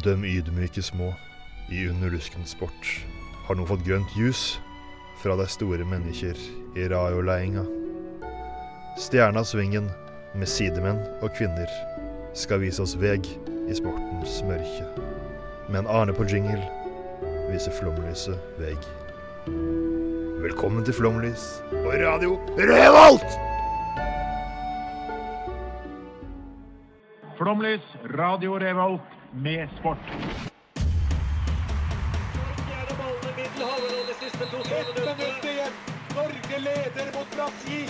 Døm ydmyke små i underluskens sport. Har nå fått grønt ljus fra de store mennesker i Rayo-leinga. Stjerna-svingen med sidemenn og kvinner skal vise oss veg i sportens mørke. Men Arne på jingle viser flomlyset veg. Velkommen til Flomlys og Radio Revolt! Flomlys, Radio Revolt med sport. Norge leder mot Brasil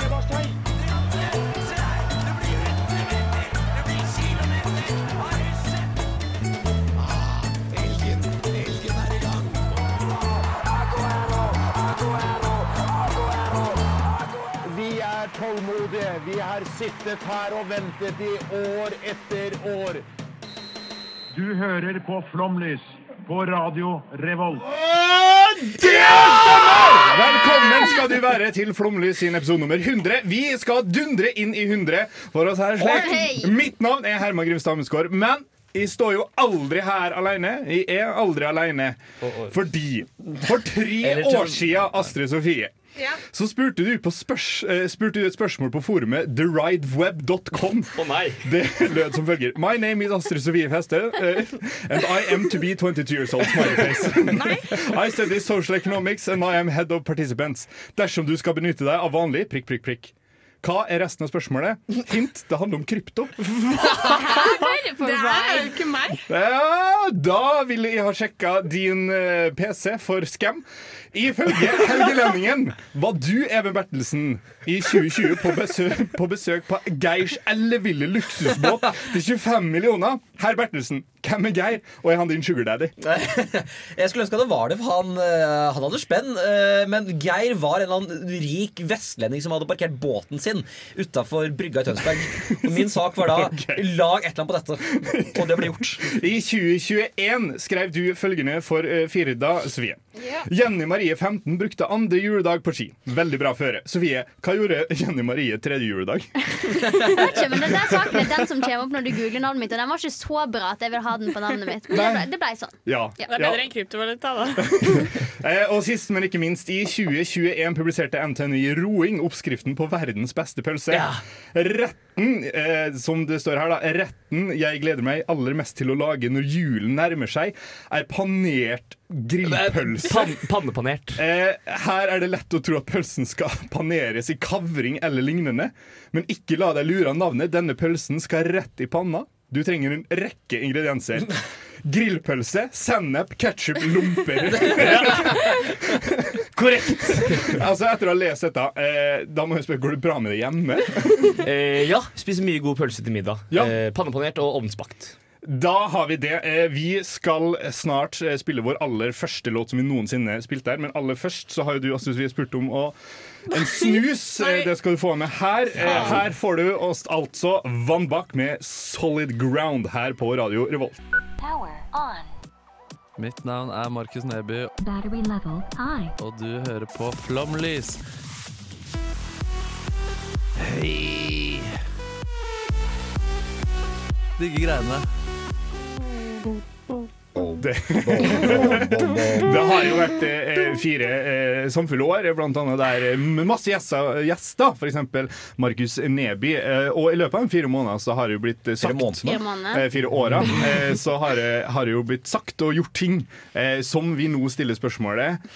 tålmodige. Vi har sittet her og ventet i år etter år. Du hører på Flomlys på Radio Revolt. Velkommen skal du være til Flomlys sin episode nummer 100. Vi skal dundre inn i 100 for oss her slik. Mitt navn er Herman Grimstad Amundsgaard, men jeg står jo aldri her alene. Jeg er aldri alene. Fordi for tre år siden, Astrid Sofie, så spurte du, på spørs, eh, spurte du et spørsmål på forumet therideweb.com. Oh, nei! Det lød som følger. My name is Astrid Sofie Feste uh, And I am to be 22 years old. Smiley face. I study social economics And I am head of participants. Dersom du skal benytte deg av vanlig prikk, prikk, prikk. Hva er resten av spørsmålet? Hint, det handler om krypto. Det er jo ikke meg. ja, Da ville jeg ha sjekket din eh, PC for scam Ifølge Helgelendingen Var du, Even Bertelsen I 2020 på besøk på, besøk på Geirs elleville luksusbåt Til 25 millioner Herr Bertelsen, hvem er Geir? Og er han din sugar daddy? Jeg skulle ønske at det var det, for han, eh, han hadde spenn. eh, men Geir var en eller annen rik vestlending som hadde parkert båten sin utafor brygga i Tønsberg. Og min sak var da okay. lag et eller annet på dette. Og det ble gjort. I 2021 skrev du følgende for Firda Firda Sofie. Jenny Marie 15 brukte andre juledag på ski. Veldig bra føre. Sofie, hva gjorde Jenny Marie tredje juledag? Ikke, men den der saken er den som kommer opp når du googler navnet mitt, og den var ikke så bra at jeg vil ha den på navnet mitt. Men det ble, det ble sånn. Ja. Ja. Det er bedre enn kryptovaluta, da. Eh, og sist, men ikke minst, i 2021 publiserte NTNU roing oppskriften på verdens beste pølse. Ja. Retten, eh, som det står her, da, retten jeg gleder meg aller mest til å lage når julen nærmer seg, er panert grillpølse. Pan pannepanert. Eh, her er det lett å tro at pølsen skal paneres i kavring eller lignende. Men ikke la deg lure av navnet. Denne pølsen skal rett i panna. Du trenger en rekke ingredienser. Grillpølse, sennep, ketsjup, lomper. Korrekt. altså Etter å ha lest dette, eh, da må jeg spørre, går det bra med det hjemme? Eh, ja, spiser mye god pølse til middag. Ja. Eh, pannepanert og ovnsbakt. Da har vi det. Eh, vi skal snart eh, spille vår aller første låt som vi noensinne spilte her. Men aller først så har jo du Astrid vi spurt om å en snus. Eh, det skal du få med her. Her får du oss altså Vannbakk med Solid Ground her på Radio Revolt. Mitt navn er Markus Neby, og du hører på Flomlys. Hei! Digge greiene. Det, det har jo vært eh, fire eh, samfulle år, blant annet der eh, med masse gjester, gjester f.eks. Markus Neby. Eh, og i løpet av de fire måneder så har det jo blitt eh, sagt. Fire måneder. eh, fire åra, eh, så har det, har det jo blitt sagt og gjort ting eh, som vi nå stiller spørsmålet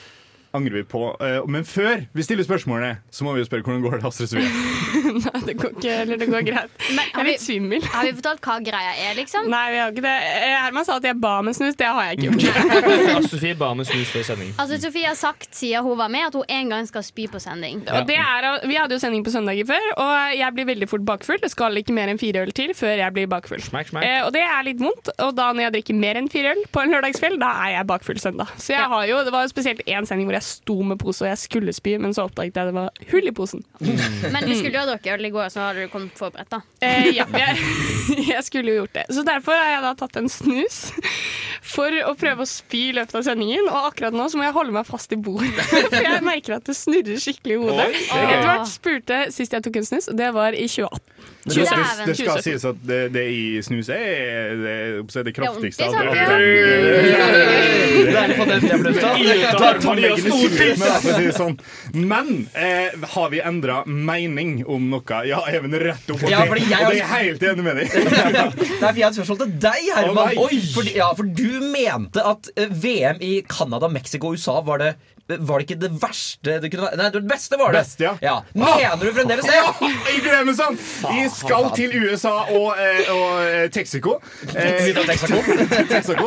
angrer vi på. Eh, men før vi stiller spørsmålene, så må vi jo spørre hvordan går det, Astrid Sofie? Nei, det går ikke, eller det går greit. Men Jeg er litt svimmel. har vi fortalt hva greia er, liksom? Nei, vi har ikke det. Eh, Herman sa at jeg ba om en snus. Det har jeg ikke gjort. Astrid-Sofie ba om en snus før sending. Altså, Sofie har sagt siden hun var med, at hun en gang skal spy på sending. Ja. det er, vi hadde jo sending på søndager før, og jeg blir veldig fort bakfull. Det skal ikke mer enn fire øl til før jeg blir bakfull. Smack, smack. Eh, og det er litt vondt. Og da når jeg drikker mer enn fire øl på en lørdagskveld, da er jeg bakfull søndag. Så jeg Ja. har jo, det var jo spesielt én sending hvor jeg sto med pose og jeg skulle spy, men så oppdaget jeg det var hull i posen. Men vi skulle jo ha drukket øl i går, så hadde du kommet forberedt, da. Eh, ja, jeg, jeg skulle jo gjort det. Så derfor har jeg da tatt en snus for å prøve å spy i løpet av sendingen. Og akkurat nå så må jeg holde meg fast i bordet, for jeg merker at det snurrer skikkelig i hodet. Edvard spurte sist jeg tok en snus, og det var i 2018. Det, det, skal, det skal sies at det, det i snus er det, det, det kraftigste Det av det. det. er på den men, å si det sånn. Men eh, har vi endra mening om noe? Ja, Even, rett opp og jeg Og det er jeg helt enig med deg. Nei, for jeg har et spørsmål til deg, Herman. Fordi, ja, for du mente at eh, VM i Canada, Mexico og USA var det var det ikke det verste det kunne være? Nei, det beste var det. Beste, ja. Mener du fremdeles det? Ja, jeg glemmer sånn! Vi skal til USA og, eh, og eh, Texaco. Eh, Texaco.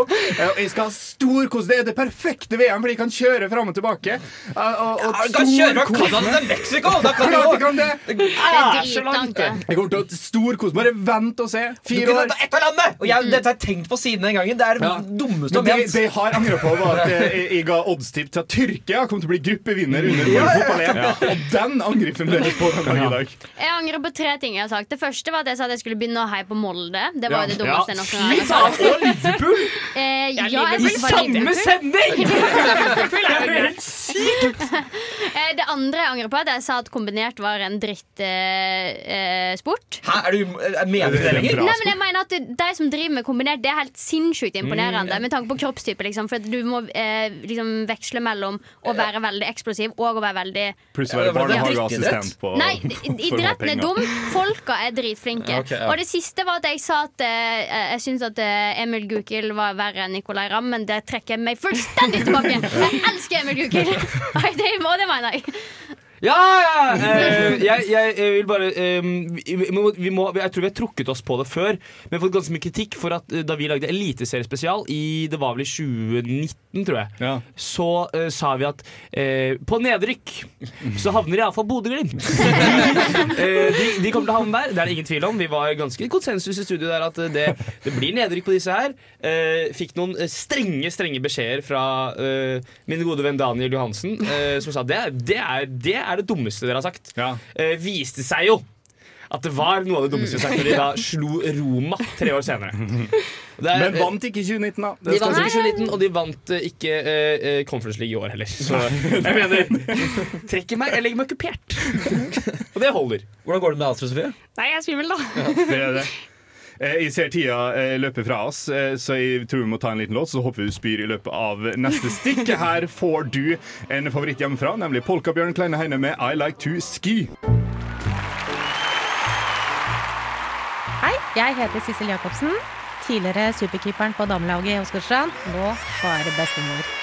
Eh, jeg skal ha stor kos. Det er det perfekte VM, for de kan kjøre fram og tilbake. Eh, og, og Ja, du kan kjøre fra Canada meg. til Mexico! Da kan du jeg kan det! Det er så det. Jeg kommer til å storkose. Bare vent og se. Du Fire år. ett av landet! Og jeg, dette har jeg tenkt på siden den gangen. Det er det Ja. dummeste Men om det, ment. det jeg har angra på, var at jeg, jeg ga oddstipp til at Tyrkia kom til å bli gruppevinner under Ja, ja, ja. fotball-EM. Og den angriper vi fremdeles på den dag i dag. Jeg angrer på tre ting jeg har sagt. Det første var at jeg sa at jeg skulle begynne å heie på Molde. Det var jo det dummeste jeg noen gang Fy har faen, sagt. og Liverpool! Eh, ja, Liverpool Samme sending! Det er jo helt sykt! Eh, Det andre jeg angrer på, er at jeg sa at kombinert var en drittsport. Eh, sport. Hæ, er du er- Mener du det lenger? Nei, men jeg mener at det- De som driver med kombinert, det er helt sinnssykt imponerende. Med tanke på kroppstype. Liksom, for du må eh, liksom veksle mellom å være veldig eksplosiv og å være veldig Pluss å være barnehageassistent på Nei, idretten er dum. Folka er dritflinke. Ja, ok, ja. Og det siste var at jeg sa at uh, jeg syns at uh, Emil Gukild var verre enn Nicolay Ramm, men det trekker jeg meg fullstendig tilbake. Jeg elsker Emil Gukild! Må, det mener jeg. Ja, ja! Eh, jeg, jeg, jeg vil bare eh, vi, må, vi må, Jeg tror vi har trukket oss på det før, men vi har fått ganske mye kritikk for at eh, da vi lagde Eliteseriespesial i Det var vel i 2019, tror jeg, Ja. så sa vi at på nedrykk så havner iallfall Bodø-Glimt. De, de kommer til å havne der, det er det ingen tvil om. Vi var ganske konsensus i studio der at det, det blir nedrykk på disse her. Fikk noen strenge strenge beskjeder fra min gode venn Daniel Johansen, som sa det, det, er, det er det dummeste dere har sagt. Ja. Eh, viste seg jo at det var noe av det dummeste sagt når de da slo Roma tre år senere. Er- Men vant ikke 2019, da. Det de vant ikke 2019, og de vant eh, ikke eh, Conference League i år heller. Så jeg mener Trekker meg, jeg legger meg okkupert. Og det holder. Hvordan går det med Astrid Sofie? Nei, jeg er svimmel, da. Det er det. Eh, Jeg ser tida eh, løpe fra oss, eh, så jeg tror vi må ta en liten låt. Så håper vi du spyr i løpet av neste stikk. Her får du en favoritt hjemmefra, nemlig Polkabjørn Kleine Heine med I Like To Ski. Hei, jeg heter Sissel Jacobsen. Tidligere superkeeperen på damelaget i Åsgårdstrand. Nå bare bestemor.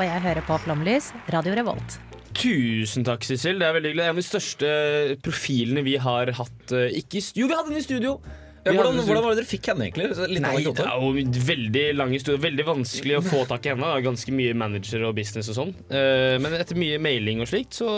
Og jeg hører på Flomlys, Radio Revolt. Tusen takk, Sissel. Det er veldig hyggelig. En av de største profilene vi har hatt eh, ikke i Jo, vi hadde den i studio. Ja, hvordan, hvordan var det dere fikk henne, egentlig? Litt Nei, det er jo veldig lang historie. Veldig vanskelig å få tak i henne. Ganske mye manager og business og sånn. Eh, men etter mye mailing og slikt, så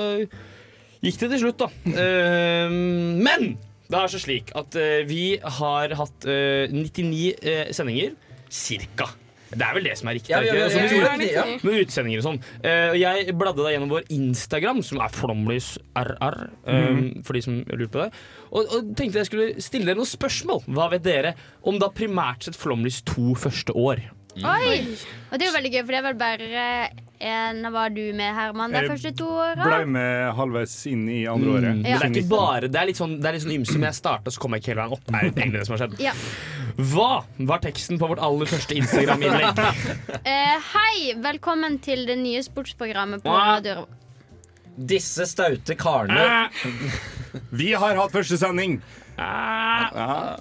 gikk det til slutt, da. Eh, men det er så slik at vi har hatt eh, 99 eh, sendinger. Cirka. Det er vel det som er riktig? Ja, er ja, ja, Altså, ja, med, ut- med utsendinger og sånn. Eh, jeg bladde da gjennom vår Instagram, som er flomlysrr, eh, for de som lurer på det. Og, og tenkte jeg skulle stille dere noen spørsmål. Hva vet dere om da primært sett Flomlys to første år? Oi! Og det er jo veldig gøy, for det er vel bare en Var du med, Herman, de første to åra? Blei med halvveis inn i andre året. Ja. det er ikke bare Det er litt sånn, det er litt sånn ymse, men jeg starta, så kom jeg ikke hele veien opp. Det Er egentlig det som har skjedd. Ja. Hva var teksten på vårt aller første Instagram-innlegg? uh, hei, velkommen til det nye sportsprogrammet på. Radio Disse staute karene Vi har hatt første sending. Uh, Ja.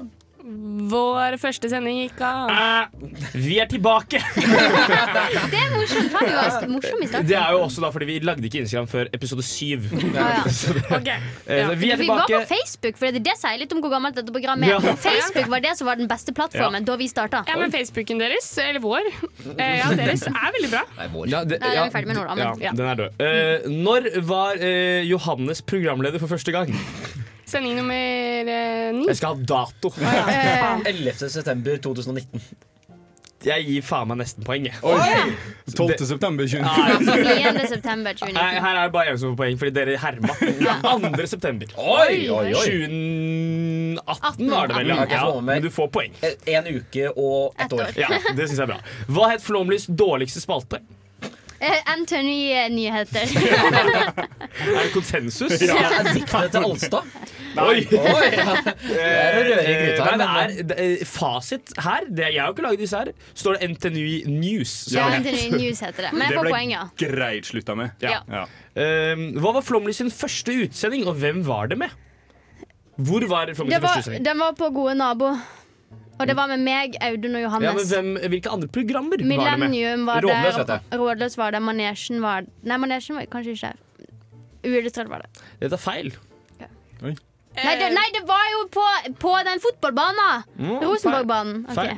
Vår første sending gikk av. Eh, vi er tilbake! Det er morsomt. Var morsom i starten. Det er jo også da fordi vi lagde ikke Instagram før episode syv. Ah, ja. Eh, Vi er Vi var på Facebook, for det sier litt om hvor gammelt dette programmet er. Ja. Facebook var det som var den beste plattformen da vi starta. Ja, men Facebooken deres, eller vår, eh, ja, deres er veldig bra. Nei, vår. Ja, det, Nei, den er vi ferdig med nå, da, men- ja, den er død. Eh, når var eh, Johannes programleder for første gang? Sending nummer eh, ni. Jeg skal ha dato. Eh, 11. september 2019. Jeg gir faen meg nesten poeng. jeg. Oi! 12. september 2019. Nei, 9. september Nei, 2019. her er det bare jeg som får poeng, fordi dere herma. 2. september. Oi, oi, oi. 2018 var det vel, ja. Ja men du får poeng. En uke og ett år. Ja, Det syns jeg er bra. Hva het Flåmlys dårligste spalte? Eh, Anthony-nyheter. Er det konsensus? Ja. Er diktet til Alstad? Oi! Oi, ja. Det er å røre i gryta. Nei, det er, det er fasit her. Det, jeg har jo ikke laget disse her. Står det NTNU News. Ja, Anthony News heter det. Men jeg får ble poeng, ja. greit slutta med. Ja. Ja. Um, hva var Flomli sin første utsending, og hvem var det med? Hvor var Flomli sin var, første utsending? den var på Gode nabo. Og det var med meg, Audun og Ja, men Johannes. hvem, hvilke andre programmer var det med? Millennium var Rådløs, vet der. Rådløs var det. Manesjen var Nei, Manesjen var kanskje ikke der. Uillustrert var det. Dette er feil. Nei, det, nei, det var jo på, på den fotballbanen! Mm, Rosenborgbanen. Ok. Feil.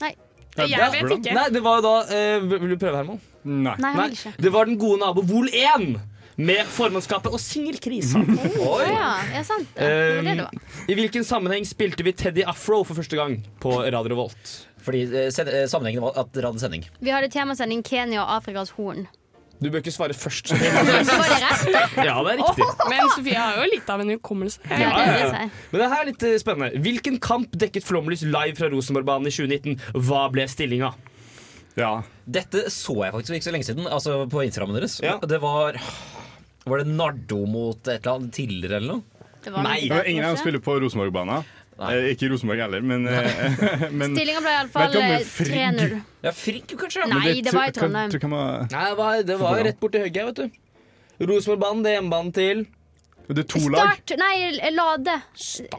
Nei. Jeg vet ikke. Nei, det var da uh, Vil du prøve, Herman? Nei. Nei, Nei, vil ikke. det var Den gode nabo Vol 1 med formannskapet og singelkrisa. Oh, ja, ja, sant det. det, var det, det var. Um, I hvilken sammenheng spilte vi Teddy Afro for første gang på Radio Revolt? Fordi eh, sen- eh, sammenhengen var at dere hadde sending. Vi hadde temasending Kenya og Afrikas Horn. Du bør ikke svare først. Var det rett? Ja, det er riktig. Men Sofie har jo litt av en hukommelse. Ja, Ja, ja, ja. Men det her er litt eh, spennende. Hvilken kamp dekket Flåmlys live fra Rosenborgbanen i 2019? Hva ble stillinga? Ja. Dette så jeg faktisk for ikke så lenge siden, altså på Instagrammen deres. Ja. Det var Var det Nardo mot et eller annet tidligere eller noe? Nei, Det var det, ingen av dem spiller på Rosenborg-banen. Eh, ikke Rosenborg heller, men, eh, men Stillinga ble iallfall du om det er 3-0. Ja, Frigg, kanskje? Nei, det, det var i Trondheim. kan man- Nei, det var, det var rett borti høgget, vet du. Rosenborgbanen, det er hjemmebanen til Det er to lag. Start Nei, Lade.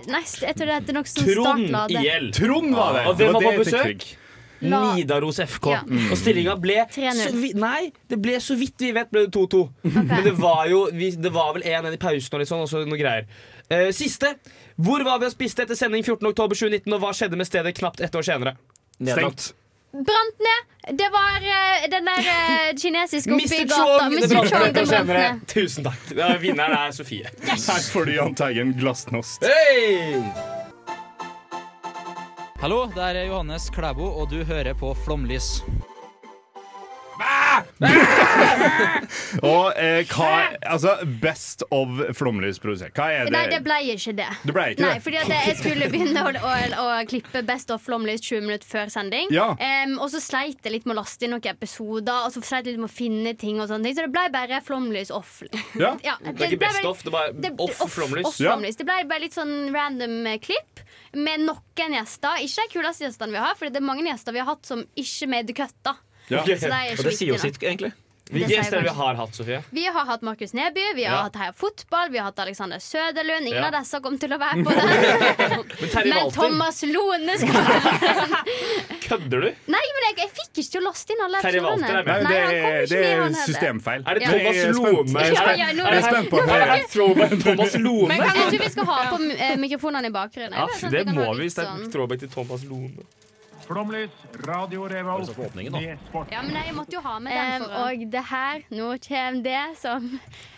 Nei, jeg tror det heter noe sånn Trond Startlade. IL. Trond var det! Og Det var det på besøk? Nidaros FK. Ja. Og stillinga ble 3-0. så vidt, Nei, det ble så vidt vi vet ble det 2-2. Men det var jo vi, Det var vel 1-1 i pausen og litt sånn, og så noe greier. Uh, siste. Hvor var vi og spiste etter sending 14.10.2019, og hva skjedde med stedet knapt ett år senere? Stengt. Brant ned! Det var uh, den der uh, kinesiske oppi Mr. gata. Chong! Det Mr. brant Chong, den brant ned. Tusen takk. Vinneren er Sofie. Her får du Jahn Teigen glasnost. Hey! Hallo, det er Johannes Klæbo, og du hører på Flomlys. Og eh, hva Altså, Best of Flomlys produsert. Hva er det? Nei, det ble ikke det. Det ble ikke Nei, det? fordi at jeg skulle begynne å, å, å klippe Best of Flomlys 20 minutter før sending. Ja. Um, og så sleit jeg litt med å laste inn noen episoder, og så sleit jeg litt med å finne ting. og sånne ting Så det ble bare Flomlys off. Ja. Ja, Det er ikke best of, det er bare off flomlys. off flomlys. Det ble bare litt sånn random eh, klipp med noen gjester. Ikke de kuleste gjestene vi har, for det er mange gjester vi har hatt som ikke made the cut. da Ja. Så det er ikke Og det sier jo sitt, egentlig. Hvilke gjester er vi har hatt, Sofie? Vi har hatt Markus Neby, vi har Ja. hatt Heia Fotball, vi har hatt Alexander Søderlund. Ingen Ja. av disse kom til å være på det. Men Men Thomas Lone skal kødder du? Nei, men jeg, jeg fikk ikke til å laste inn alle Terje Walter er med. Nei, Nei, det, han kom er, ikke det med, er han heller. systemfeil. Er det Ja. Thomas Jeg er spent. Lone? Er Ja, spent. ja, nå- Jeg er spent på Er det her throwback til Thomas Lone? Men Jeg kan tror vi skal ha på eh, mikrofonene i bakgrunnen. Ja, Jeg vet at det vi kan må ha vi. litt Hvis det er sånn- throwback til Thomas Lone. Flomlys, Radio Revolt med sport. Ja, men jeg måtte jo ha med den for Og det her, nå kommer det som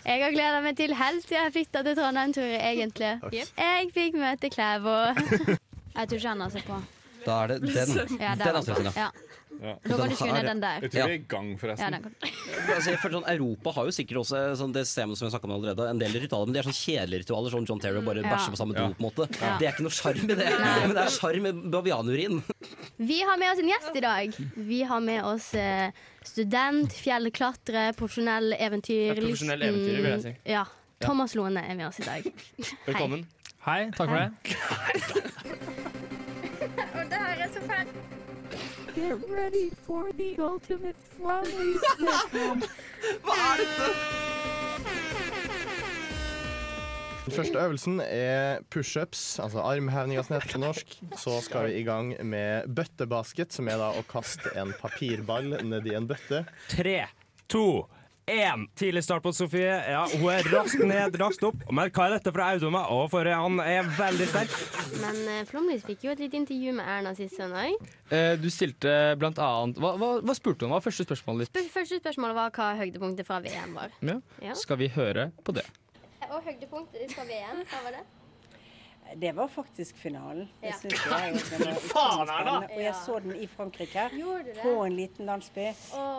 jeg har gleda meg til helt siden jeg flytta til Trondheim, tror jeg egentlig. Jeg fikk møte Klæbo. Jeg tror ikke han har sett på. Da er det den. Ja, Den Astrid. Ja. Ja. Da kan du skynde har- den der. Jeg tror vi er i gang, Ja, forresten. den kan. Altså, jeg føler sånn, Europa har jo sikkert også sånn, det systemet som vi snakket om allerede, en del ritualer, men de er sånn kjedelige ritualer, Sånn John Terry bare Ja. bæsjer på samme do. Ja. på en måte Ja. Det er ikke noe sjarm i det, men det er sjarm med bavianurin. Vi har med oss en gjest i dag. Vi har med oss eh, student, fjellklatrer, profesjonell eventyr. Ja, profesjonell eventyrer, vil jeg si. Ja. Thomas Lone er med oss i dag. Velkommen. Hei, takk for. Og det er så. Get ready for the ultimate flummy Den første øvelsen er pushups, altså armhevninger som heter på norsk. Så skal vi i gang med bøttebasket, som er da å kaste en papirball nedi en bøtte. Tre, to, én. Tidlig start på Sofie. Ja, hun er raskt ned, raskt opp. Men hva er dette fra Audun? Å, for han er veldig sterk. Men uh, Flomlys fikk jo et lite intervju med Erna sist søndag. Uh, Du stilte blant annet Hva, hva, hva spurte hun? Hva var første spørsmålet ditt? Første spørsmål var hva høydepunktet fra VM var. Ja. Ja. Skal vi høre på det? Og høydepunktet ditt fra VM, hva var det? Det var faktisk finalen. Det synes jeg. utrolig faen. Og jeg så den i Frankrike, på en liten landsby.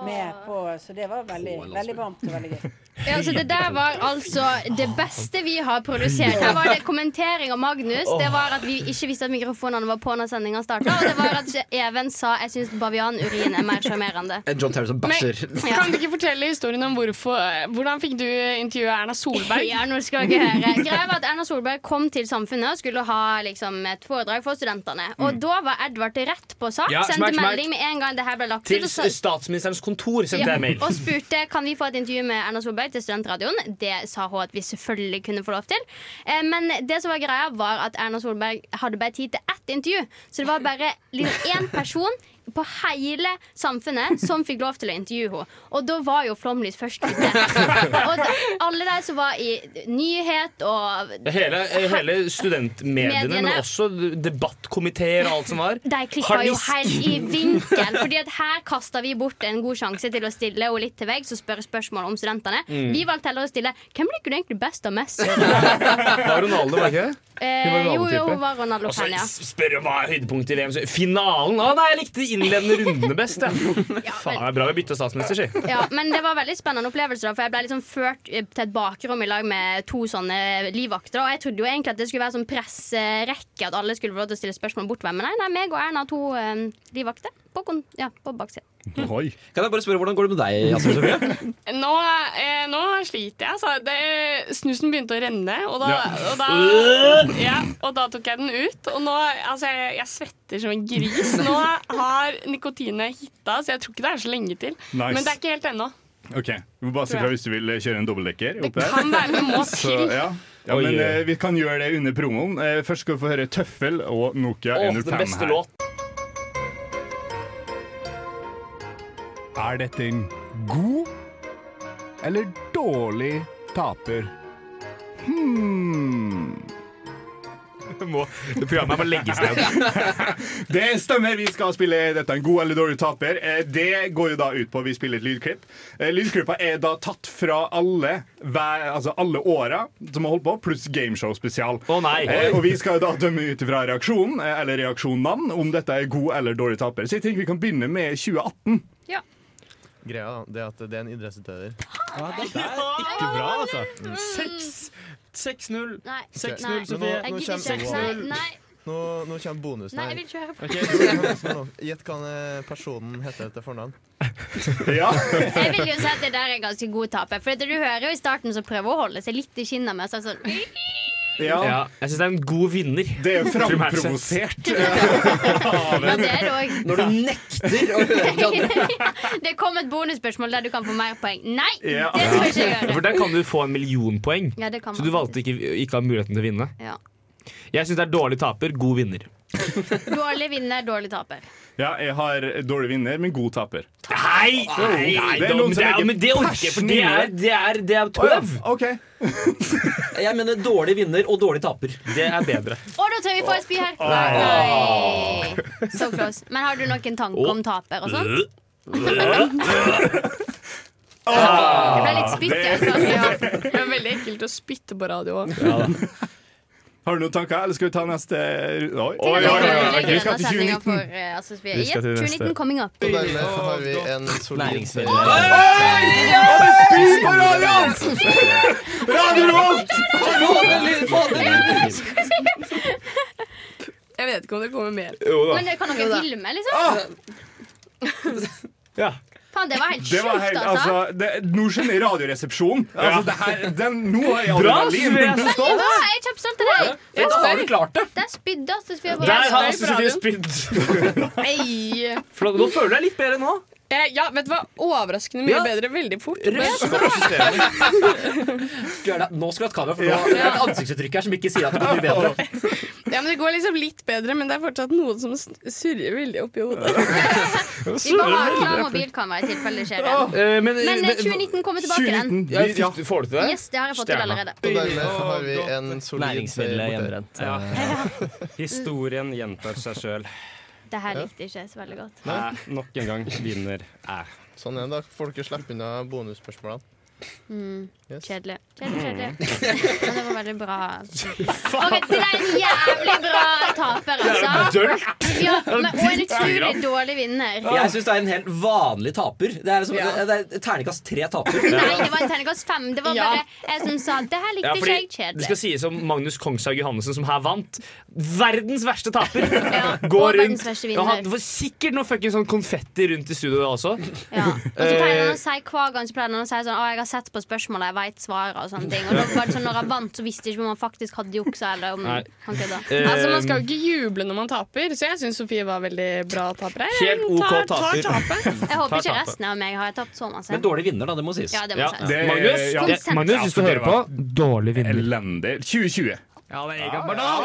Med på, så det var veldig, veldig varmt og veldig gøy. Ja, altså Det der var altså det beste vi har produsert. Her var det kommentering av Magnus. Det var at vi ikke visste at mikrofonene var på når sendinga starta. Og det var at Even sa 'jeg syns bavianurin er mer sjarmerende'. John Terry som bæsjer. Kan du ikke fortelle historien om hvorfor, hvordan fikk du intervjue Erna Solberg? Ja, nå skal jeg høre. Greia var at Erna Solberg kom til Samfunnet skulle ha liksom, et foredrag for studentene. Og da var Edvard rett på sak. Ja, Sendte melding med en gang det her ble lagt Til og statsministerens kontor sendte Ja, jeg mail. og spurte kan vi få et intervju med Erna Solberg til Studentradioen. Det sa hun at vi selvfølgelig kunne få lov til. Eh, Men det som var greia var at Erna Solberg hadde bare tid til ett intervju. Så det var bare liksom én person på hele samfunnet som fikk lov til å intervjue henne. Og da var jo Flåmlys først ute. Og da, alle de som var i nyhet og Hele, hele studentmediene, men også debattkomiteer og alt som var. De klikka jo helt i vinkel. Fordi at her kasta vi bort en god sjanse til å stille henne litt til veggs og spørre spørsmål om studentene. Mm. Vi valgte heller å stille hvem liker du egentlig best og mest? Var Ronaldo, var ikke det? Eh, jo, jo, hun var Ronaldo-fan, ja. Spør om hva er høydepunktet i VM. Finalen! Å nei, jeg likte innledende rundene best. Ja. Faen, det er bra vi bytter statsminister, si. Ja, men det var veldig spennende opplevelse, da, for jeg ble liksom ført eh, til et bakrom i lag med to sånne livvakter. Og jeg trodde jo egentlig at det skulle være sånn presserekke, at alle skulle få lov til å stille spørsmål bort hvem. Men nei, nei, meg og Erna to eh, livvakter på, ja, på baksiden. Kan jeg bare spørre, Hvordan går det med deg, Jasmin Sofie? Nå, eh, nå sliter jeg. Så Det, snusen begynte å renne, og da, Ja. og, da, ja, og da tok jeg den ut. Og nå, altså, jeg, jeg svetter som en gris. Nå har nikotinet hitta, så jeg tror ikke det er så lenge til. Nice. Men det er ikke helt ennå. OK. Vi må bare si fra hvis du vil kjøre en dobbeltdekker. Det kan være noe må Så, til. ja. ja, men eh, vi kan gjøre det under promoen. Eh, først skal vi få høre Tøffel og Nokia Åh, 105 den beste her. Er dette en god eller dårlig taper? Hmm. Må, det programmet må legges ned. Det stemmer. Vi skal spille dette en god eller dårlig taper. Eh, Det går jo da ut på at vi spiller et lydklipp. Eh, Lydklippa er da tatt fra alle hver, altså alle åra som har holdt på, pluss gameshow spesial. nei. Eh, Og vi skal jo da dømme ut fra reaksjonen, eh, eller reaksjonene, om dette er god eller dårlig taper. Så jeg tenker vi kan begynne med 2018. Greia da, det er at det er en idrettsutøver. Ja, det er ikke bra, altså. Seks. 6-0. Nei. 6-0, Sofie. Nå- nå Jeg gidder kommer- ikke. Nei, nei. Nå, nå kommer bonusen Nei, jeg vil ikke høre på. Ok, Gjett hva eh, personen heter til fornavn. Ja. Jeg vil jo si at det der er ganske god taper. For du hører jo i starten så prøver hun å holde seg litt i kinnet med sånn sånn Ja. Jeg syns det er en god vinner. Det er jo framprovosert. Ja, det er det òg. Når du nekter å høre de andre. Det kom et bonusspørsmål der du kan få mer poeng. Nei! Ja. Det skal ikke jeg For der kan du få en millionpoeng. Ja, det kan Så du valgte ikke ikke ha muligheten til å vinne. Ja. Jeg syns det er dårlig taper, god vinner. Dårlig vinner, dårlig taper. Ja, jeg har dårlig vinner, men god taper. Nei! nei, nei, det er noen som det er- legger men det orker jeg, for det er, det er, det er tøv. OK. Jeg mener dårlig vinner og dårlig taper. Det er bedre. Og da tør vi få et spy her. Nei. Nei. So close. Men har du noen tanke om taper og sånt? Det ble litt spytt. Ja, det er veldig ekkelt å spytte på radio. Har du noen tanker, eller skal vi ta neste Oi, oi, oi, oi, vi skal til 2019. for, eh, altså, vi- Vi skal til neste. 2019 coming up. Og dermed har vi en solid Næringsvennlig. spyr på radioen! Radio Revolt! Jeg vet ikke om det kommer mer. Men det kan dere filme, liksom? Ja. Faen, det var helt sjukt, altså. altså det, Nå skjønner jeg Radioresepsjonen. Altså, det her, den, nå har jeg Bra, Sofie! Jeg er stolt. jeg er kjempestolt av deg. Ja, da har du klart det. Der spydde altså Sofie Der har Astrid Sofie spydd. Nå føler du deg litt bedre nå. Eh, ja, vet du hva? Overraskende mye Ja. bedre veldig fort. Røska systemet. Du er da- Nå skulle du hatt kamera, for nå er et ansiktsuttrykk her som ikke sier at det går mye bedre. Ja, men Det går liksom litt bedre, men det er fortsatt noe som s- surrer veldig oppi hodet. Vi må ha klar mobilkamera i tilfelle det skjer igjen. Eh, men, Men eh, 2019 kommer tilbake igjen. Ja, fikk du- får du til det? Yes, det har jeg fått til Stjerna. allerede. Og dermed har vi en solid Næringsmiddelet seier hjemmebrent. Ja. Historien gjentar seg sjøl. Det her likte jeg ikke så veldig godt. Nei, Nok en gang vinner jeg. Sånn er det. Da får dere slippe unna bonusspørsmålene. Mm. Kjedelig. Kjedelig, kjedelig. Men det var veldig bra. Ok, det er en jævlig bra taper, altså. Ja, men, og en utrolig dårlig vinner. Jeg syns det er en helt vanlig taper. Det er, liksom, det er terningkast tre taper. Nei, det var en terningkast fem. Det var bare jeg som sa det her likte Ja, ikke fordi jeg det skal sies om Magnus Kongshaug Johannessen, som her vant. Verdens verste taper! ja, Går verdens rundt han, Det var sikkert noe fucking sånn konfetti rundt i studio da også. Ja. Og så pleier han Eh, å si hver gang så pleier han å si sånn Å, jeg har sett på spørsmålet, jeg veit svaret og sånne ting. Og da var det sånn når han vant, så visste jeg ikke om han faktisk hadde juksa eller om Nei. han kødda. Eh, Altså, man skal jo ikke juble når man taper, så jeg syns Sofie var veldig bra taper. Jeg Helt OK tar, taper. tar. Jeg håper ikke resten av meg har tapt så masse. Men dårlig vinner, da. Det må sies. Ja, det må ja, sies. det, Magnus, ja. det, Magnus, hvis du Ja, hører på, dårlig vinner. Elendig. 2020. Ja, det er Egan Bernal.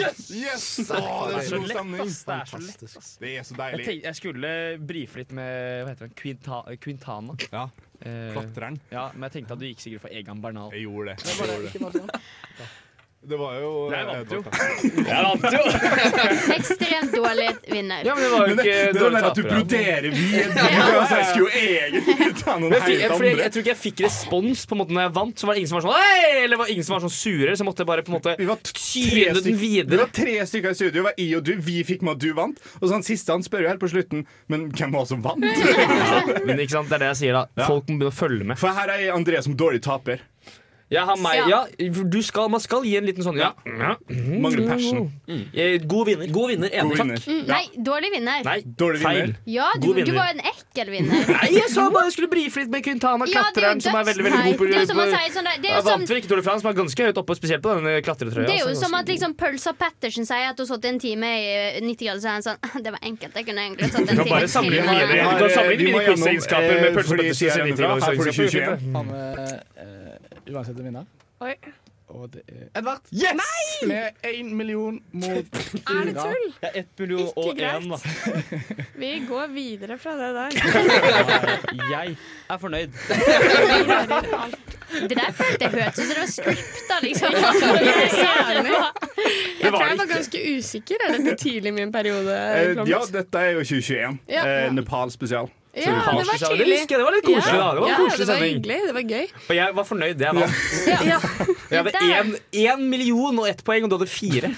Yes! yes! Oh, det er så god stemning. ass. Det er så lett, Det er så Jeg, deilig. jeg skulle brife litt med hva heter den? Quinta, Quintana. Ja, Eh, Klatreren. ja, men jeg tenkte at du gikk sikkert for Egan Bernal. Jeg gjorde det. Jeg gjorde det. Det var jo Jeg vant jo. Jeg vant jo! Ekstremt dårlig vinner. Ja, men det var jo ikke det, det dårlig at du broderer videre. Altså, jeg skulle jo egentlig ta noen jeg, fikk- jeg, helt jeg, andre. jeg tror ikke jeg fikk respons på en måte når jeg vant. Så var det ingen som var sånn Hei! Eller var ingen som var sånn sure. Så jeg måtte bare på en måte Vi var t- tre tyne den videre. Vi var tre stykker i studio. Det var I og du. Vi fikk med at du vant. Og så han siste han spør jo helt på slutten Men hvem var det som vant? Men ikke sant, det er det jeg sier da. Folk må begynne å følge med. For her er André som dårlig taper. Jeg har meg, Ja. ja, du skal, Man skal gi en liten sånn ja. ja. Mangler passion. Mm. God vinner. God vinner. Enig. God Takk. Mm, Nei, dårlig vinner. Nei, Dårlig feil. vinner. Ja, du, du var en ekkel vinner. Nei, jeg sa bare jeg skulle brife litt med Quintana, Ja, klatreren, som er veldig veldig god på. Det er jo som man sier sånn det er jo Jeg vant som- vel ikke Tour de France, som er ganske høyt oppe, spesielt på den klatretrøya. Det er jo som at liksom Pølsa Pettersen sier at hun satt en time i 90 grader, så er han sånn Det var enkelt, jeg kunne egentlig satt en Du kan time bare sammenligne inn mine, har- quizegenskaper eh, med Pølsa sier jeg fra, her får du 2021. Uansett vinner. Oi. Og det er Edvard. Med én million mot Er det tull? Ja, ett million Ikke og greit. én, da. Vi går videre fra det der. Jeg er fornøyd. Det der det hørtes ut som det var scripta, liksom. Jeg tror jeg var ganske usikker. Er dette tidlig i min periode? Eh, Ja, dette er jo 2021. Ja. Eh, Nepal spesial. Ja, det var tidlig. Det husker jeg, det var litt koselig, da. Det var en ja, koselig det var sending. hyggelig. Det var gøy. Og jeg var fornøyd. Jeg vant. Ja. Jeg hadde én, million og ett poeng, og du hadde fire.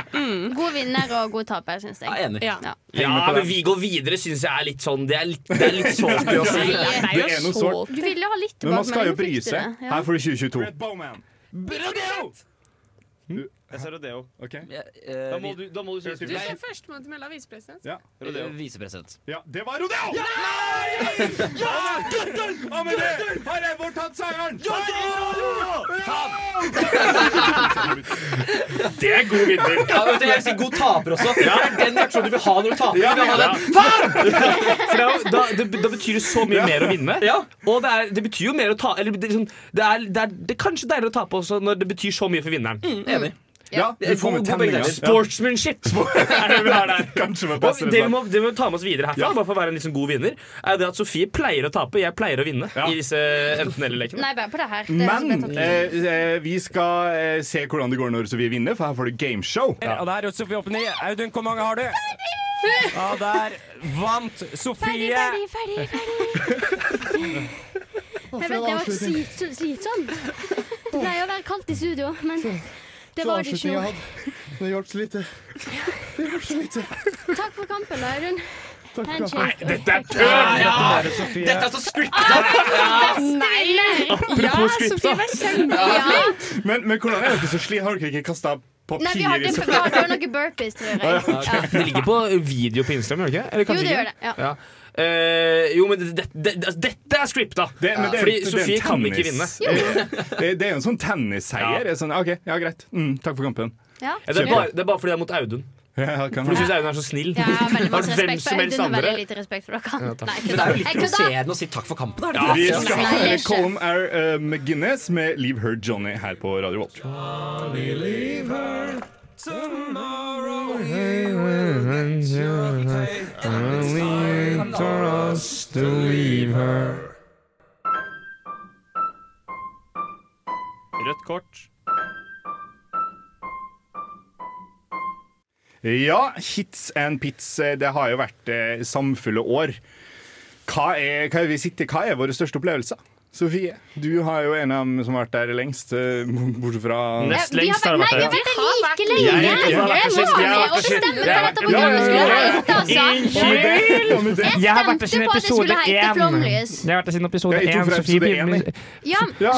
God vinner og god taper, syns jeg. Ja, enig. Ja. Ja, men vi går videre, syns jeg er litt sånn Det er litt, det er litt salty å si. Det er noe sårt. Du ville ha litt Men man skal jo tilbakemelding, bry fikk du seg. det? Ja. Her får du 2022. Jeg sa rodeo. Ok. Ja, Da eh, du, da må du si Du sa førstemann til å melde visepresident. Ja. Rodeo. eh, Visepresident. ja, det var rodeo! Nei! Ja! Og med det har Eivor tatt seieren! Det er god vinner. Ja, vet du, jeg vil si god taper også. For det er den reaksjonen du vil ha når du taper. Ja, Du vil ha den. For det, er jo- da, det, da betyr det så mye mer å vinne. Ja. Og det, er, det betyr jo mer å ta Eller det, er liksom- det, er, det, er, det er kanskje deiligere å tape også når det betyr så mye for vinneren. Enig. Ja, får God- god Sportsmanship er det vi har der. Og det vi må, det vi må ta med oss videre herfra, Ja. bare for å være en liksom god vinner, er det at Sofie pleier å tape, jeg pleier å vinne Ja. i disse enten-eller-lekene. Nei, bare på det her. Det Men ut. eh, eh, vi skal eh, se hvordan det går når Sofie vinner, for her får du gameshow. Og der er Sofie oppe og. Audun, hvor mange har du? Ja, der vant Sofie. ferdig, ferdig. ferdig. Jeg vet, det var slit, så- slitsomt. Det pleier å være kaldt i studio, men det var det ikke. Det hjalp så lite. Det hjalp så lite. Takk for kampen, Eirun. Nei, Dette er tøv! Ja. Dette er så scripta! Nei! Ja, Apropos scripta. Men, men hvordan er dere så sli? Har dere ikke kasta papir Nei, vi har, i vi har noen burpees, tror jeg. Ja. Det ligger på video på Instagram, gjør det ikke? Eller Jo, det gjør det. Ja. Eh, jo, men det, det, det, dette er scripta! Det, men det er- Fordi Sofie kan ikke vinne. Det, det er jo en sånn tennisseier. Det er Sånn, OK, ja, greit. Mm, takk for kampen. Ja. Ja, det, er bare, det er bare fordi det er mot Audun. Ja, For du syns Audun er så snill. Ja, jeg har veldig masse respekt for Audun og veldig lite respekt for dere. Ja. Nei, Men det er jo litt provoserende å si takk for kampen. Er det Vi skal ikke. Colm R. uh, McGuinness med 'Leave Her Johnny' her på Radio Volt. Rødt kort. Ja, hits and pits. eh, Det har jo vært eh, samfulle år. Hva er, hva er, vi sitter, hva er våre største opplevelser? Sofie, du har jo en av dem som har vært der lengst, eh, bortsett fra Nest Vi har lengst har vært, der. nei, vi har vært der like lenge! Jeg- har vært der ja. hete, altså. Unnskyld! Jeg har vært der siden episode én. Flomlys. Jeg har vært der siden episode én.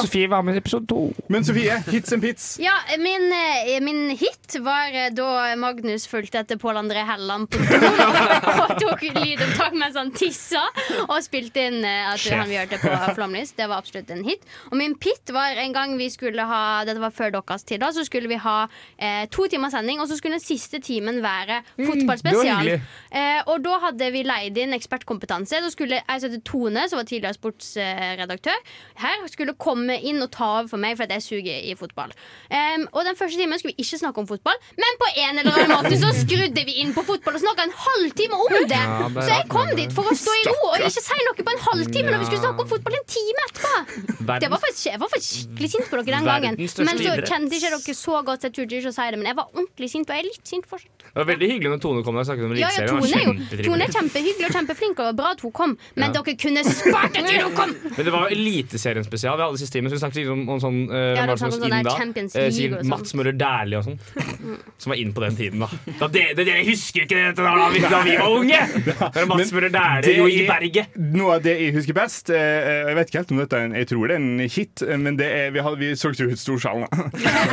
Sofie, var med i episode to. Men Sofie, hits and pits. Ja, min, eh, min hit var eh, da Magnus fulgte etter Pål André Helland på do og tok lydopptak mens han tissa, og spilte inn at han vi hørte på Flomlys. Det var absolutt en hit. Og min pit var en gang vi skulle ha Dette var før deres tid, da. Så skulle vi ha eh, to timer sending, og så skulle den siste timen være Mm, fotballspesial. Eh, og da hadde vi leid inn ekspertkompetanse. Da skulle jeg heter Tone, som var tidligere sportsredaktør, her skulle komme inn og ta over for meg, for at jeg suger i fotball. Em, og den første timen skulle vi ikke snakke om fotball, men på en eller annen måte så skrudde vi inn på fotball og snakka en halvtime om det. Ja, så jeg kom dit for å stå i ro og ikke si noe på en halvtime når vi skulle snakke om fotball en time etterpå. Det var faktisk, jeg var faktisk skikkelig sint på dere den gangen. Men så kjente ikke dere så godt, så jeg turte ikke å si det. Men jeg var ordentlig sint, og jeg er litt sint fortsatt. Det var veldig hyggelig når Tone kom og snakket om Ja, ja, Tone er jo. Tone er kjempehyggelig og kjempeflink, og bra at hun kom. Men Ja. dere kunne spart det til hun kom! Men det var jo Eliteserien spesial. Vi hadde siste time, så vi snakket litt om, om sånn uh, Ja, det det sånn inn da? Champions Eh, og sånn. Mats Møller Dæhlie og sånn. Som var inn på den tiden, da. da det, det, Dere husker ikke dette da, da, vi, da vi var unge! Det var Mats Møller Dæhlie i er berget. Noe av det jeg husker best eh, Jeg vet ikke helt om dette er en, Jeg tror det er en hit, eh, men det er, vi, hadde, vi solgte ut Storsalen.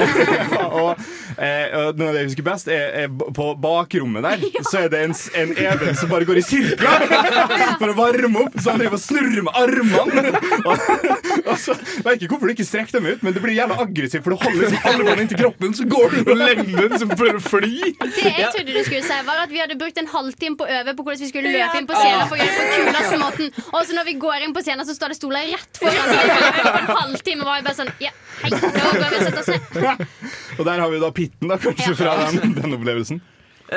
og, eh, og noe av det jeg husker best, er, er på bakrommet der så er det en, en Even som bare går i sirkler for å varme opp. Så han driver og snurrer med armene. Og, og så, jeg vet ikke hvorfor du ikke strekker dem ut, men det blir jævla aggressivt, for du holder liksom armene inntil kroppen, så går du og legger den som prøver å fly. Det jeg trodde du skulle si, var at vi hadde brukt en halvtime på å øve på hvordan vi skulle løpe inn på scenen for å gjøre det på kuleste måten. Og så når vi går inn på scenen, så står det stoler rett foran. Kan på en halvtime var jeg bare sånn Ja, hei, nå går vi og setter oss ned. Og der har vi da pitten, da, kanskje, fra den, den opplevelsen.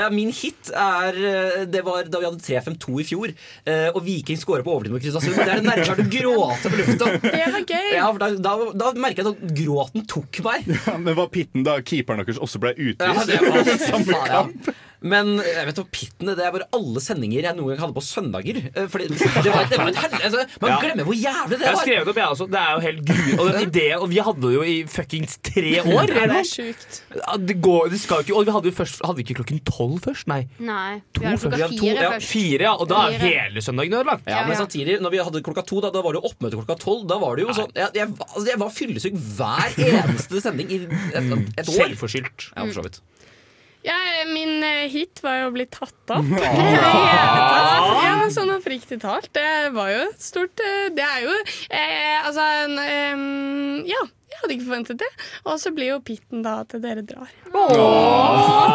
Min hit er eh, Det var da vi hadde 3-5-2 i fjor, eh, og Viking scorer på overtid mot Kristiansund. Det er det nærmeste du gråter på lufta. Det var gøy. Ja, da, da, da merket jeg at gråten tok meg. Ja, men var pitten da keeperen deres også ble utvist? Ja, det var samme faen, ja. Men jeg vet hva, pittene det er bare alle sendinger jeg noen gang hadde på søndager. Eh, Fordi det var, det var et hel... Altså, man Ja. glemmer hvor jævlig det var. Jeg har skrevet opp, jeg også. Det er jo helt gru... Og den ideen, og vi hadde det jo i fuckings tre år. Ja, det er sjukt. Det, går, det skal ikke Og vi hadde jo først Hadde vi ikke klokken tolv først? Nei. Nei. To Vi hadde først. klokka Ja, to- fire ja, først. Fire, ja, og da er hele søndagen ødelagt. Ja, men samtidig, når vi hadde klokka to, da, da var det jo oppmøte klokka tolv. Da var det jo sånn Jeg, jeg, altså, jeg var fyllesyk hver eneste sending i et, et år. Selvforskyldt. Ja, for så vidt. Ja, min eh, hit var jo å bli tatt opp. Ja. Hele sånn oppriktig talt. Det var jo et stort eh, Det er jo eh, Altså en, em, Ja. Jeg hadde ikke forventet det. Og så blir jo pitten da at dere drar. Ja.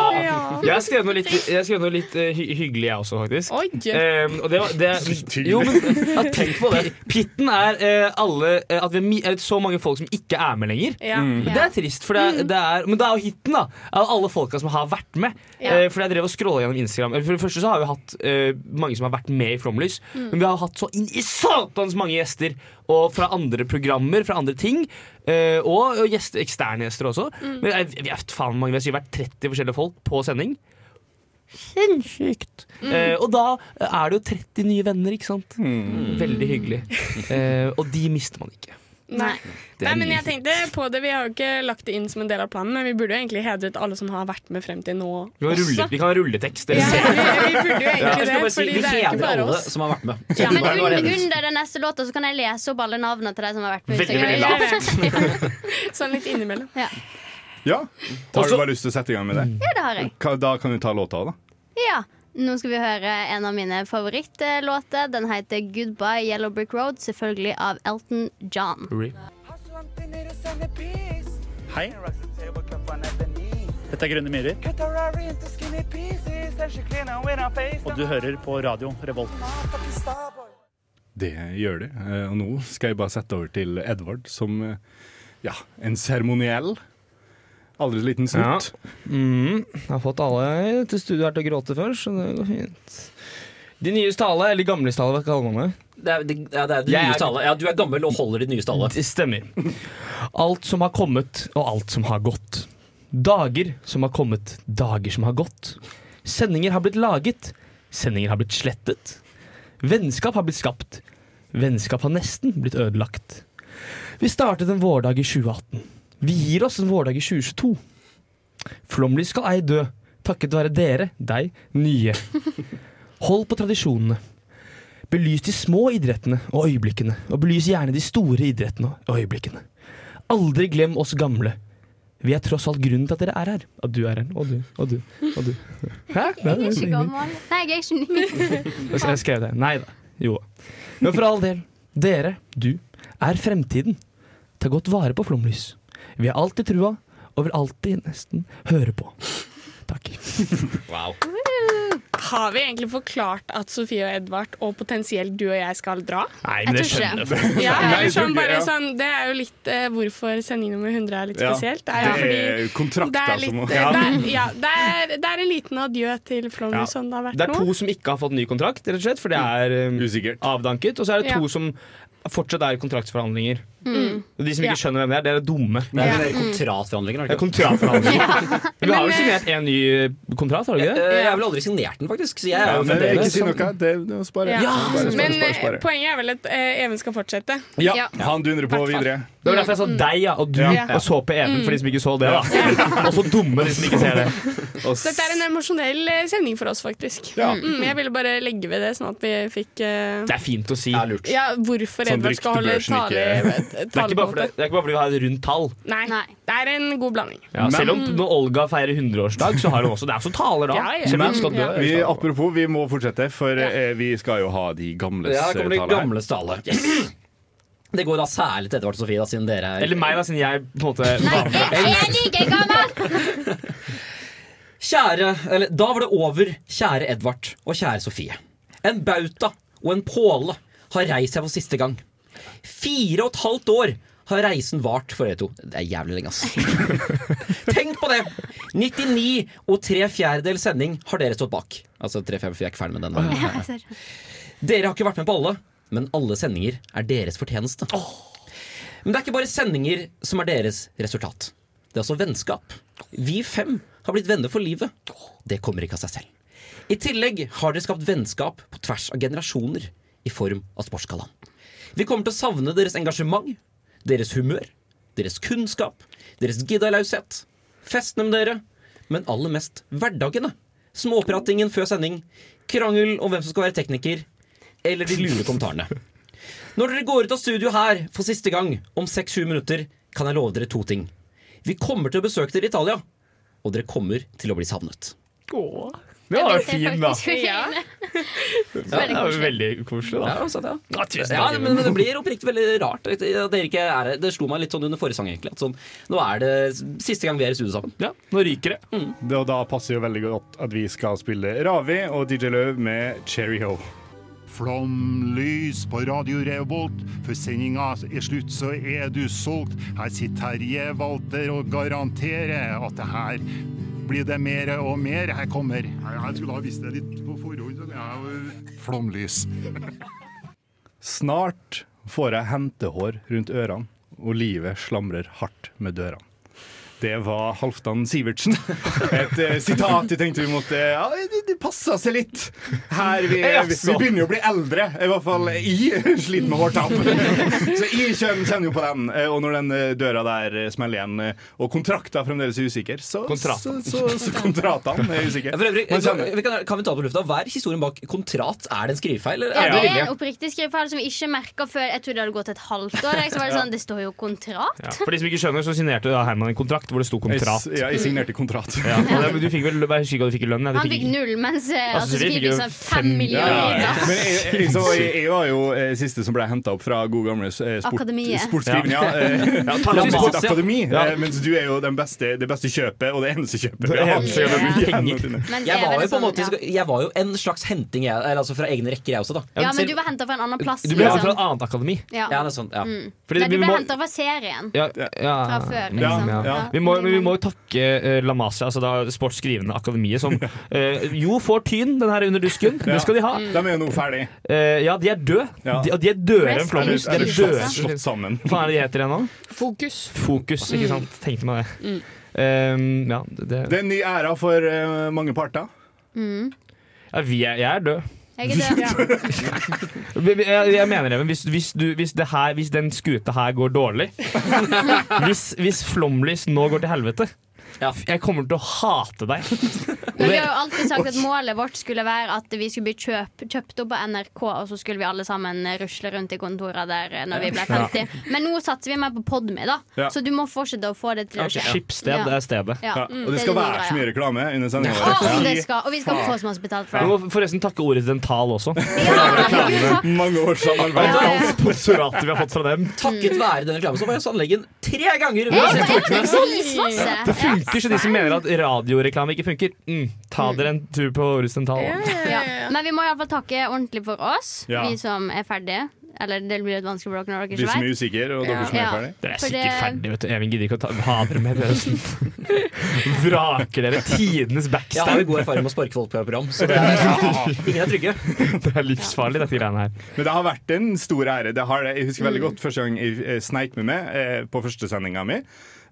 Jeg har skrevet noe litt, jeg har skrevet noe litt eh, hy hyggelig, jeg også, faktisk. Oi. Ehm, og det, var- det, jo, men ja, tenk på det. Pitten er eh, alle eh, At vi er mi- er så mange folk som ikke er med lenger. Ja. Mm. Det er trist, for det, er- det er, men det er jo hiten, da. Av alle folka som har vært med. Ja. Eh, for jeg drev og scrolla gjennom Instagram. For det første så har vi hatt eh, mange som har vært med i Flomlys. Mm. Men vi har hatt så inn i satans mange gjester. Og fra andre programmer, fra andre ting. Uh, og og gjester, eksterne gjester også. Mm. Men jeg, vi er faen mange, jeg har vært 30 forskjellige folk på sending. Sinnssykt. Mm. Uh, og da er det jo 30 nye venner, ikke sant? Veldig hyggelig. Uh, og de mister man ikke. Nei. Nei, men jeg tenkte på det Vi har jo ikke lagt det inn som en del av planen, men vi burde jo egentlig hedret alle som har vært med frem til nå Vi kan, rulle, vi kan ha rulletekst. Ja, vi, vi burde jo egentlig ja. det, si, fordi Vi det er ikke hedrer bare alle som har vært med. Ja, men under, under den neste låta så kan jeg lese opp alle navnene til de som har vært med. Veldig, veldig lavt. Sånn litt innimellom. Ja. Ja. Har du bare lyst til å sette i gang med det? ja, det har jeg. Da kan du ta låta, da. Ja. Nå skal vi høre en av mine favorittlåter. Den heter 'Goodbye Yellow Brick Road', selvfølgelig av Elton John. Hei. Dette er Grønne myrer. Og du hører på radio Revolt. Det gjør de. Eh, Og nå skal jeg bare sette over til Edvard som eh, ja, en seremoniell. Aldri liten snutt. Mm, jeg har fått alle til studio her til å gråte før, så det går fint. De nyes tale, eller gamles tale, hva kaller man det? Det er, det, ja, det er de nyes tale. Ja, du er gammel og holder ditt nye tale. Det stemmer. Alt som har kommet, og alt som har gått. Dager som har kommet, dager som har gått. Sendinger har blitt laget, sendinger har blitt slettet. Vennskap har blitt skapt. Vennskap har nesten blitt ødelagt. Vi startet en vårdag i 2018. Vi gir oss en vårdag i 2022. Flomlys skal ei dø, takket være dere, deg, nye. Hold på tradisjonene. Belys de små idrettene og øyeblikkene, og belys gjerne de store idrettene og øyeblikkene. Aldri glem oss gamle. Vi er tross alt grunnen til at dere er her. At du er her, og du, og du, og du. Hæ? Jeg er ikke gammel. Nei, jeg er ikke ny. Jeg skrevet det. Nei da. Jo. Men for all del. Dere, du, er fremtiden. Ta godt vare på flomlys. Vi har alltid trua, og vil alltid nesten høre på. Takk. Wow. Har vi egentlig forklart at Sofie og Edvard og potensielt du og jeg skal dra? Nei, men det skjønner jeg. Ja, jeg sånn, bare sånn, det er jo litt uh, hvorfor sending nummer 100 er litt spesielt. Det er, Det jo fordi er kontrakter det er litt, som Ja. det, er, ja, det, er, det er en liten adjø til Flåmlys som det har vært nå. Det er nå. to som ikke har fått ny kontrakt, rett og slett, for det er um, avdanket. Og så er det to Ja. som fortsatt er kontraktsforhandlinger. Mm. De som ikke Ja. skjønner hvem det er, det er dumme. Det er er kontraktforhandlinger. Det er kontraktforhandlinger. Vi har jo eh, signert en ny kontrat kontrakt, har du ikke det? Eh, Jeg har vel aldri signert den, faktisk. Så jeg er jo ikke si sånn- noe. Det, det er spare. Ja. Spare, spare, Men spare, eh, spare. poenget er vel at eh, Even skal fortsette. Ja, han dundrer på videre. Det var derfor jeg sa deg ja, og du Ja. og så på Even, for de som ikke så det. da Og så dumme, de som ikke ser det. Så dette er en emosjonell eh, sending for oss, faktisk. Ja. Mm, jeg ville bare legge ved det, sånn at vi fikk uh... Det er fint å si. ja, hvorfor Sånn ryktebørsen tale, ikke- Det er ikke bare fordi, vi har et rundt tall. Nei, det er en god blanding. Ja, selv om når Olga feirer 100-årsdag, så har hun også Det er også taler da. Ja, ja. Men skal dø. vi, apropos, vi må fortsette, for eh, vi skal jo ha de gamles Ja, her kommer de tale her. gamles tale. Det går da særlig til Edvard og Sofie, da, siden dere er Eller meg, da, siden jeg på en måte Jeg er like gammel! Kjære, eller Da var det over, kjære Edvard og kjære Sofie. En bauta og en påle har reist seg for siste gang. Fire og et halvt år har reisen vart for dere to. Det er jævlig lenge, ass. Tenk på det! 99 og tre fjerdedels sending har dere stått bak. Altså tre fjerdedels, vi er ikke ferdig med den. Dere har ikke vært med på alle, men alle sendinger er deres fortjeneste. Men det er ikke bare sendinger som er deres resultat. Det er også vennskap. Vi fem har blitt venner for livet. Det kommer ikke av seg selv. I tillegg har dere skapt vennskap på tvers av generasjoner i form av Sportsgallaen. Vi kommer til å savne deres engasjement, deres humør, deres kunnskap, deres giddalaushet, festene med dere, men aller mest hverdagene. Småpratingen før sending, krangel om hvem som skal være tekniker, eller de lure kommentarene. Når dere går ut av studio her for siste gang om 6-7 minutter, kan jeg love dere to ting. Vi kommer til å besøke dere i Italia, og dere kommer til å bli savnet. Det var jo fin, da. Ja. Ja, det var veldig koselig, da. Ja, sant, ja. Ja, tusen Ja, men, men det blir oppriktig veldig rart. Det, ikke er. Det slo meg litt sånn under forrige sang, egentlig. At sånn, nå er det siste gang vi er i studio sammen. Ja, nå ryker det. Det, og da passer jo veldig godt at vi skal spille Ravi og DJ Løv med Cherry Ho. Flomlys på Radio Revolt. Før sendinga er slutt, så er du solgt. Her sitter Terje Walter og garanterer at det her blir det mer og mer. Her kommer Jeg, jeg skulle ha visst det litt på forhånd. jo Flomlys. Snart får jeg hentehår rundt ørene, og livet slamrer hardt med dørene. Det var Halvdan Sivertsen. Et uh, sitat jeg tenkte vi måtte Ja, det, det passa seg litt. Her vi, vi, vi begynner jo å bli eldre. I hvert fall jeg sliter med hårtap. Så jeg kjenner, jo på den. Eh, Og når den eh, døra der eh, smeller igjen, eh, og kontrakta fremdeles er usikker, så, så, Kontratene. så, så kontratene er usikre. Ja, for øvrig, vi kan, kan vi ta det på lufta? Hva er historien bak kontrat? Er det en skrivefeil? Eller Ja, er det det er en oppriktig skrivefeil som vi ikke merka før jeg trodde det hadde gått et halvt år. Så var det sånn, det står jo kontrat. Ja, for de som ikke skjønner, så signerte Herman en kontrakt hvor det sto kontrat. Jeg, ja, jeg signerte kontrat. Ja, og det, du fikk vel, jeg husker ikke hva du fikk lønn. Han fikk null, mens eh, Altså, altså, fikk sånn fem- millioner. Ja. Men jeg, jeg, så jeg, jeg var jo eh, siste som ble henta opp fra god gamle eh, sport, sportsskriven. Ja. Eh. Akademi. Ja. eh, Mens du er jo den beste, det beste kjøpet, og det eneste kjøpet. Det eneste Jeg var jo på en sånn, måte. Jeg var jo en slags henting, altså fra egne rekker, jeg også, da. Ja, men du var henta fra en annen plass. Du ble hentet fra liksom. et annet akademi. Ja. Ja, det er sånn, ja. Mm. Fordi Nei, du ble må- henta fra serien. Ja, ja, Fra før, liksom. ja. Ja. Vi, må, vi må jo takke eh, La Masia, altså da Sportsskrivende Akademiet, som eh, jo får tyn, den her under dusken. Det skal de ha. De er jo nå ferdig. Eh, ja, de er døde. Ja. De, de er dødere enn Rest De er døde. Slått sammen. Hva er det de heter igjen nå? Fokus. Fokus, ikke sant? Tenkte meg det. Um, ja, det, Det er en ny æra for eh, mange parter. Mm. ja, vi er, jeg er død. Jeg Jeg, jeg mener det, men hvis, hvis, du, hvis, det her, hvis den skuta her går dårlig Hvis, hvis Flomlys nå går til helvete Jeg kommer til å hate deg. Men vi har jo alltid sagt at målet vårt skulle være at vi skulle bli kjøp, kjøpt opp av NRK, og så skulle vi alle sammen rusle rundt i kontorene der eh, når vi ble 50. Men nå satser vi mer på Podme, da. Ja. Så du må fortsette å få det til å skje. Skipssted er stedet. Ja. Ja, Mm, og det det skal det være så mye reklame under sendinga det og vi skal få så masse betalt for det. Vi må forresten takke ordet dental også. Mange års samarbeid. Og all sponsoratet vi har fått fra dem. Takket være den reklamen så var jeg hos anleggen tre ganger. Hey, det sendingen. dritmasse. Det funker, så de som mener at radioreklame ikke funker, mm, ta dere en tur på Dental. Ja. Men vi må iallfall takke ordentlig for oss, Ja. vi som er ferdige. Eller det blir litt vanskelig for dere når dere ikke Vi ikke som er vet. usikre, og dere som er ferdige. Dere er sikkert ferdige, ferdig, vet du. Even gidder ikke å ta, ha dere med i høsten. Vraker dere tidenes Jeg har jo god erfaring med å sparke folk på program, så det er, ingen er trygge. Det er livsfarlig, dette greiene her. Men det har vært en stor ære. Det har det. Jeg husker veldig godt første gang jeg eh, sneik meg med meg på første sendinga mi.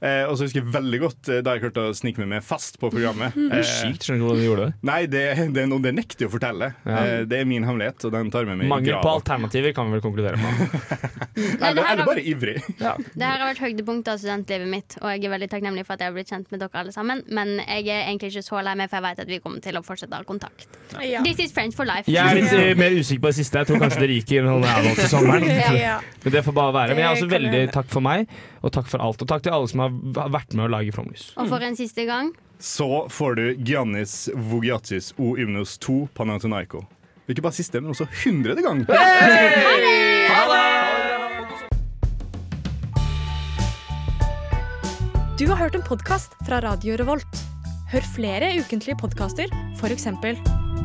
Eh, og så husker jeg veldig godt eh, da jeg klarte å snike meg med fast på programmet. Det er sykt, skjønner du hvordan du gjorde det? Nei, det, det, er noe det nekter jeg å fortelle. Ja. Eh, det er min hemmelighet, og den tar med meg Mangel på alternativer kan vi vel konkludere med. Eller, eller bare ivrig. Det her har vært høydepunktet av studentlivet mitt, og jeg er veldig takknemlig for at jeg har blitt kjent med dere alle sammen. Men jeg er egentlig ikke så lei meg, for jeg vet at vi kommer til å fortsette å ha kontakt. Ja. This is friends for life. Jeg er litt eh, mer usikker på det siste. Jeg tror kanskje det ryker når det er nå til sommeren. Ja. Men det får bare være. Men jeg er også veldig takk for meg, og takk for alt. Og takk til alle som har vært med å lage Flomlys. Og for en siste gang Så får du Giannis Vogiatis O Ymnos 2 Panathinaiko. Ikke bare siste, men også hundrede gang. Du har hørt en podkast fra Radio Revolt. Hør flere ukentlige podkaster, f.eks.